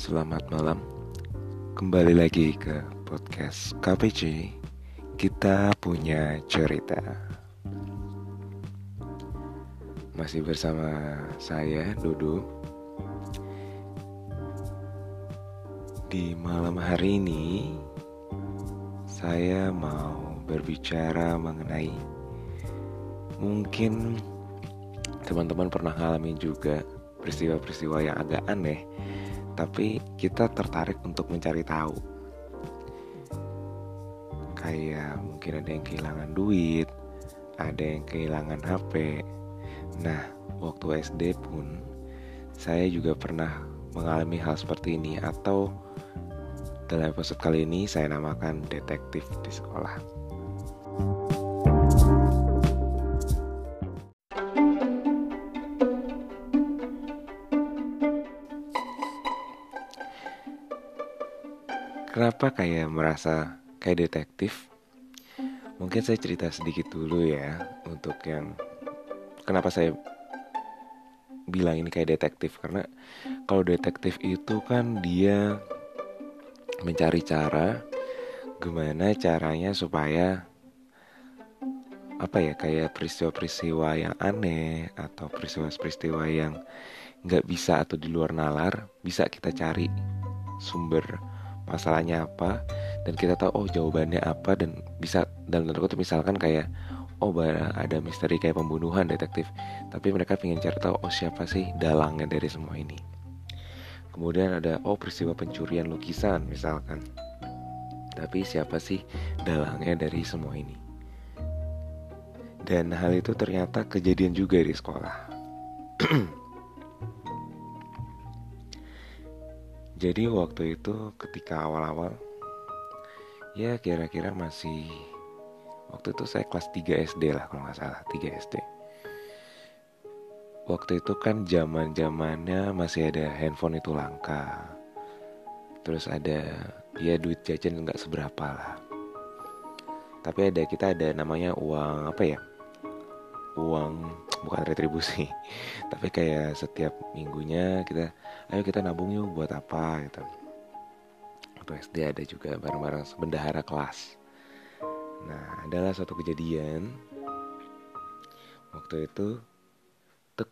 selamat malam. Kembali lagi ke podcast KPC Kita punya cerita. Masih bersama saya, Dodo Di malam hari ini Saya mau berbicara mengenai Mungkin teman-teman pernah ngalamin juga peristiwa-peristiwa yang agak aneh tapi kita tertarik untuk mencari tahu kayak mungkin ada yang kehilangan duit ada yang kehilangan HP nah waktu SD pun saya juga pernah mengalami hal seperti ini atau dalam episode kali ini saya namakan detektif di sekolah. Kenapa kayak merasa kayak detektif? Mungkin saya cerita sedikit dulu ya untuk yang kenapa saya bilang ini kayak detektif karena kalau detektif itu kan dia mencari cara gimana caranya supaya apa ya kayak peristiwa-peristiwa yang aneh atau peristiwa-peristiwa yang nggak bisa atau di luar nalar bisa kita cari sumber masalahnya apa dan kita tahu oh jawabannya apa dan bisa dalam tanda kutip misalkan kayak oh ada misteri kayak pembunuhan detektif tapi mereka ingin cari tahu oh siapa sih dalangnya dari semua ini. Kemudian ada oh peristiwa pencurian lukisan misalkan. Tapi siapa sih dalangnya dari semua ini? Dan hal itu ternyata kejadian juga di sekolah Jadi waktu itu ketika awal-awal ya kira-kira masih waktu itu saya kelas 3 SD lah kalau nggak salah 3 SD. Waktu itu kan zaman zamannya masih ada handphone itu langka. Terus ada ya duit jajan nggak seberapa lah. Tapi ada kita ada namanya uang apa ya? Uang bukan retribusi tapi kayak setiap minggunya kita ayo kita nabung yuk buat apa? Gitu. Waktu SD ada juga bareng-bareng bendahara kelas. Nah adalah suatu kejadian. Waktu itu tek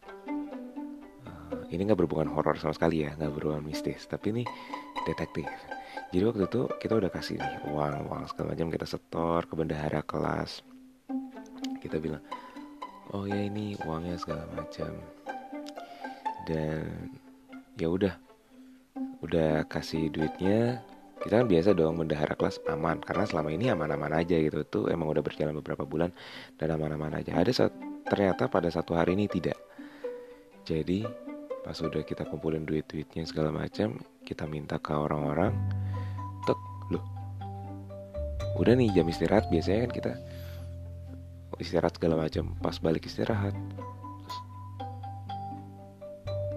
uh, ini nggak berhubungan horor sama sekali ya nggak berhubungan mistis tapi ini detektif. Jadi waktu itu kita udah kasih nih uang uang segala macam kita setor ke bendahara kelas. Kita bilang oh ya ini uangnya segala macam. Dan ya udah udah kasih duitnya. Kita kan biasa dong bendahara kelas aman karena selama ini aman-aman aja gitu. Tuh emang udah berjalan beberapa bulan dan aman-aman aja. Ada saat, ternyata pada satu hari ini tidak. Jadi pas udah kita kumpulin duit-duitnya segala macam kita minta ke orang-orang tek loh udah nih jam istirahat biasanya kan kita istirahat segala macam. Pas balik istirahat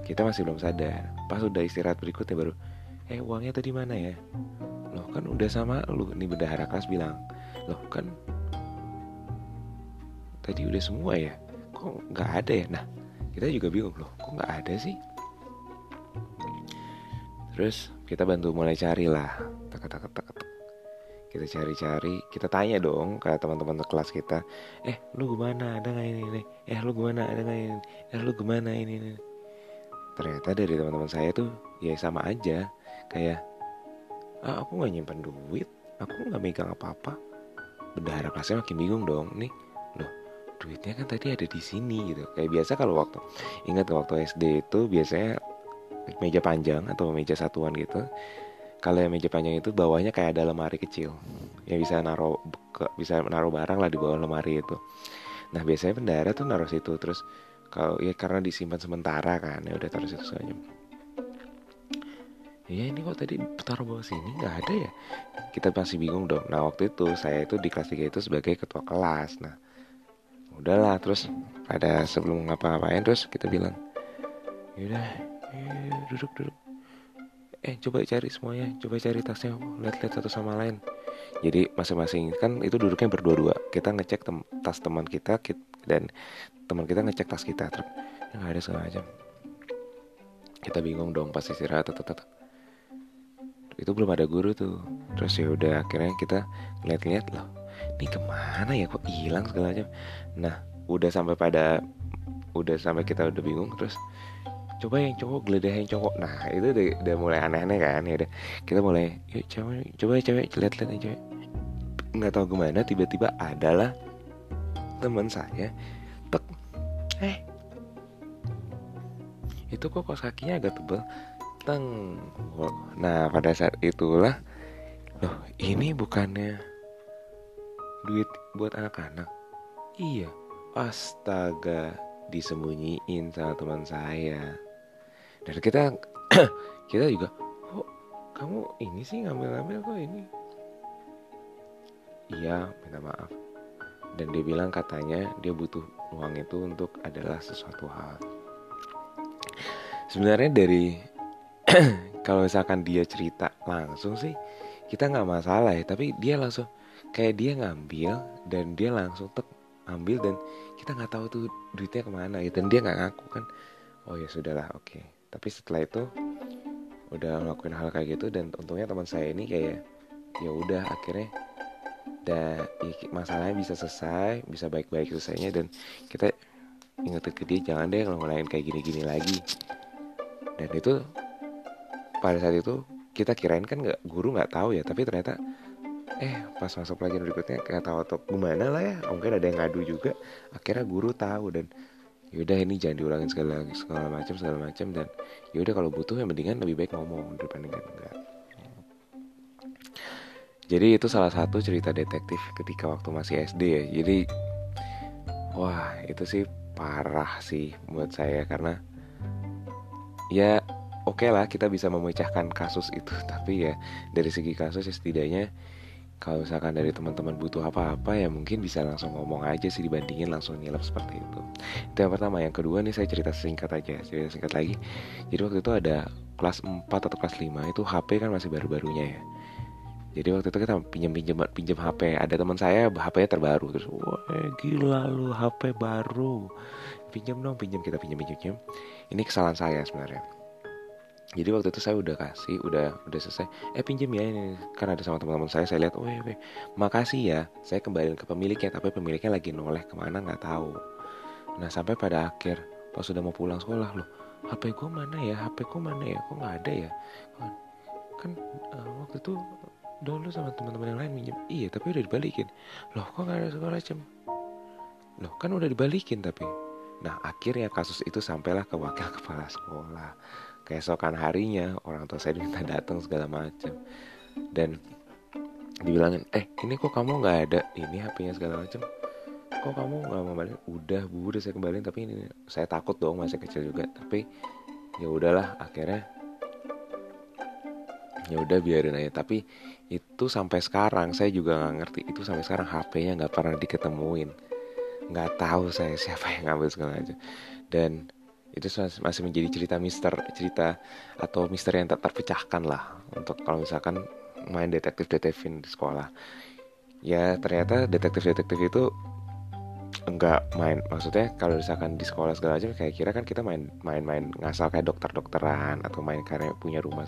kita masih belum sadar. Pas udah istirahat berikutnya baru eh uangnya tadi mana ya? Loh kan udah sama lu. Nih bendahara kelas bilang loh kan tadi udah semua ya? Kok nggak ada ya? Nah kita juga bingung loh kok nggak ada sih? Terus kita bantu mulai cari lah tak kita cari-cari kita tanya dong ke teman-teman kelas kita. Eh lu gimana? Ada nggak ini nih eh lu gimana? Ada nggak ini? Eh lu gimana ini nih ternyata dari teman-teman saya tuh ya sama aja. Kayak ah, aku nggak nyimpan duit. Aku nggak megang apa-apa. Bendahara kelasnya makin bingung dong. Nih loh duitnya kan tadi ada di sini gitu. Kayak biasa kalau waktu ingat waktu SD itu biasanya meja panjang atau meja satuan gitu kalau yang meja panjang itu bawahnya kayak ada lemari kecil. Yang bisa naruh bisa naruh barang lah di bawah lemari itu. Nah biasanya bendara tuh naruh situ. Terus kalau ya karena disimpan sementara kan ya udah taruh situ saja. Ya ini kok tadi taruh bawah sini? Nggak ada ya? Kita masih bingung dong. Nah waktu itu saya itu di kelas 3 itu sebagai ketua kelas. Nah udahlah. Terus pada sebelum ngapa-ngapain terus kita bilang yaudah ya, duduk duduk eh coba cari semuanya coba cari tasnya lihat-lihat satu sama lain. Jadi masing-masing kan itu duduknya berdua-dua. Kita ngecek tem tas teman kita dan teman kita ngecek tas kita terus nggak ada segala macam. Kita bingung dong pas istirahat tetap itu belum ada guru tuh. Terus ya udah akhirnya kita ngeliat-ngeliat loh ini ke mana ya? Kok hilang segala macam? Nah udah sampai pada udah sampai kita udah bingung terus coba yang cowok geledah yang cowok. Nah itu udah, udah mulai aneh-aneh kan ya udah. Kita mulai yuk cewek coba cewek lihat-lihat cewek. Nggak tahu gimana tiba-tiba adalah teman saya tek. Eh. Itu kok kos kakinya agak tebal teng. Nah pada saat itulah loh ini bukannya duit buat anak-anak? Iya. Astaga disembunyiin sama teman saya dan kita kita juga kok kamu ini sih ngambil-ngambil kok ini? Iya minta maaf. Dan dia bilang katanya dia butuh uang itu untuk adalah sesuatu hal. Sebenarnya dari kalau misalkan dia cerita langsung sih kita nggak masalah ya. Tapi dia langsung kayak dia ngambil dan dia langsung tek ambil dan kita nggak tahu tuh duitnya ke mana gitu. Dan dia nggak ngaku kan. Oh ya sudahlah oke. okay tapi setelah itu udah ngelakuin hal kayak gitu dan untungnya teman saya ini kayak ya udah akhirnya da, ya, masalahnya bisa selesai bisa baik-baik selesainya dan kita ingetin ke dia jangan deh ngelain kayak gini-gini lagi. Dan itu pada saat itu kita kirain kan nggak guru nggak tahu ya tapi ternyata eh pas masuk pelajaran berikutnya kayak tahu atau gimana lah ya mungkin ada yang ngadu juga. Akhirnya guru tahu dan yaudah ini jangan diulangin segala segala macam segala macam. Dan yaudah kalau butuh yang mendingan lebih baik ngomong daripada enggak jadi itu salah satu cerita detektif ketika waktu masih SD ya. Jadi wah itu sih parah sih buat saya karena ya oke okay lah kita bisa memecahkan kasus itu. Tapi ya dari segi kasus ya setidaknya kalau misalkan dari teman-teman butuh apa-apa ya mungkin bisa langsung ngomong aja sih dibandingin langsung nyelap seperti itu. Itu yang pertama. Yang kedua nih saya cerita singkat aja. Cerita singkat lagi. Jadi waktu itu ada kelas 4 atau kelas 5 itu HP kan masih baru-barunya ya. Jadi waktu itu kita pinjam pinjam pinjam HP ada teman saya HP-nya terbaru. Terus wah gila lu HP baru. Pinjam dong pinjam kita pinjam pinjam ini kesalahan saya sebenarnya jadi waktu itu saya udah kasih udah udah selesai. Eh pinjam ya ini kan ada sama teman-teman saya. Saya lihat oh ya makasih ya saya kembali ke pemiliknya tapi pemiliknya lagi noleh ke mana nggak tahu. Nah sampai pada akhir pas sudah mau pulang sekolah loh HP gue mana ya? HP gue mana ya? Kok nggak ada ya? Kan, kan uh, waktu itu dulu sama teman-teman yang lain minjem. Iya tapi udah dibalikin. Loh kok nggak ada sekolah jam loh kan udah dibalikin tapi. Nah akhirnya kasus itu sampailah ke wakil kepala sekolah keesokan harinya orang tua saya diminta datang segala macam. Dan dibilangin eh ini kok kamu nggak ada ini HP-nya segala macam? Kok kamu nggak mau balik? Udah bu udah saya kembaliin tapi ini saya takut dong masih kecil juga. Tapi ya udahlah akhirnya ya udah biarin aja. Tapi itu sampai sekarang saya juga nggak ngerti itu sampai sekarang HP-nya nggak pernah diketemuin. Nggak tahu saya siapa yang ngambil segala macam. Dan itu masih menjadi cerita mister cerita atau misteri yang tak terpecahkan lah untuk kalau misalkan main detektif detektifin di sekolah. Ya ternyata detektif detektif itu enggak main. Maksudnya kalau misalkan di sekolah segala macam kayak kira kan kita main main main ngasal kayak dokter dokteran atau main karena punya rumah.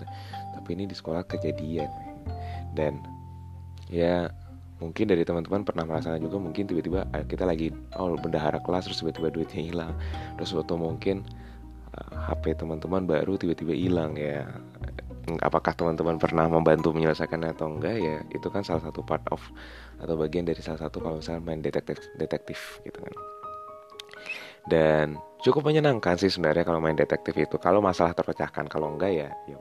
Tapi ini di sekolah kejadian dan ya mungkin dari teman-teman pernah merasakan juga mungkin tiba-tiba kita lagi oh bendahara kelas terus tiba-tiba duitnya hilang. Terus waktu mungkin uh, eh, HP teman-teman baru tiba-tiba hilang ya. Apakah teman-teman pernah membantu menyelesaikan atau enggak ya itu kan salah satu part of atau bagian dari salah satu kalau misalnya main detektif detektif gitu kan. Dan cukup menyenangkan sih sebenarnya kalau main detektif itu. Kalau masalah terpecahkan kalau enggak ya ya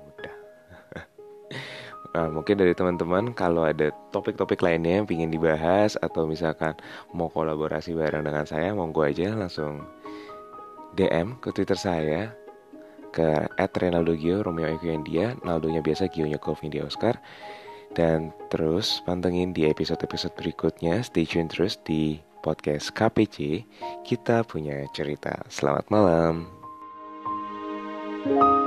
Nah, mungkin dari teman-teman kalau ada topik-topik lainnya yang ingin dibahas atau misalkan mau kolaborasi bareng dengan saya, monggo aja langsung DM ke Twitter saya ke @renaldogio Romeo Eko India, Naldonya biasa Gionya Golf India Oscar. Dan terus pantengin di episode-episode berikutnya. Stay tune terus di podcast KPC. Kita punya cerita. Selamat malam. thank you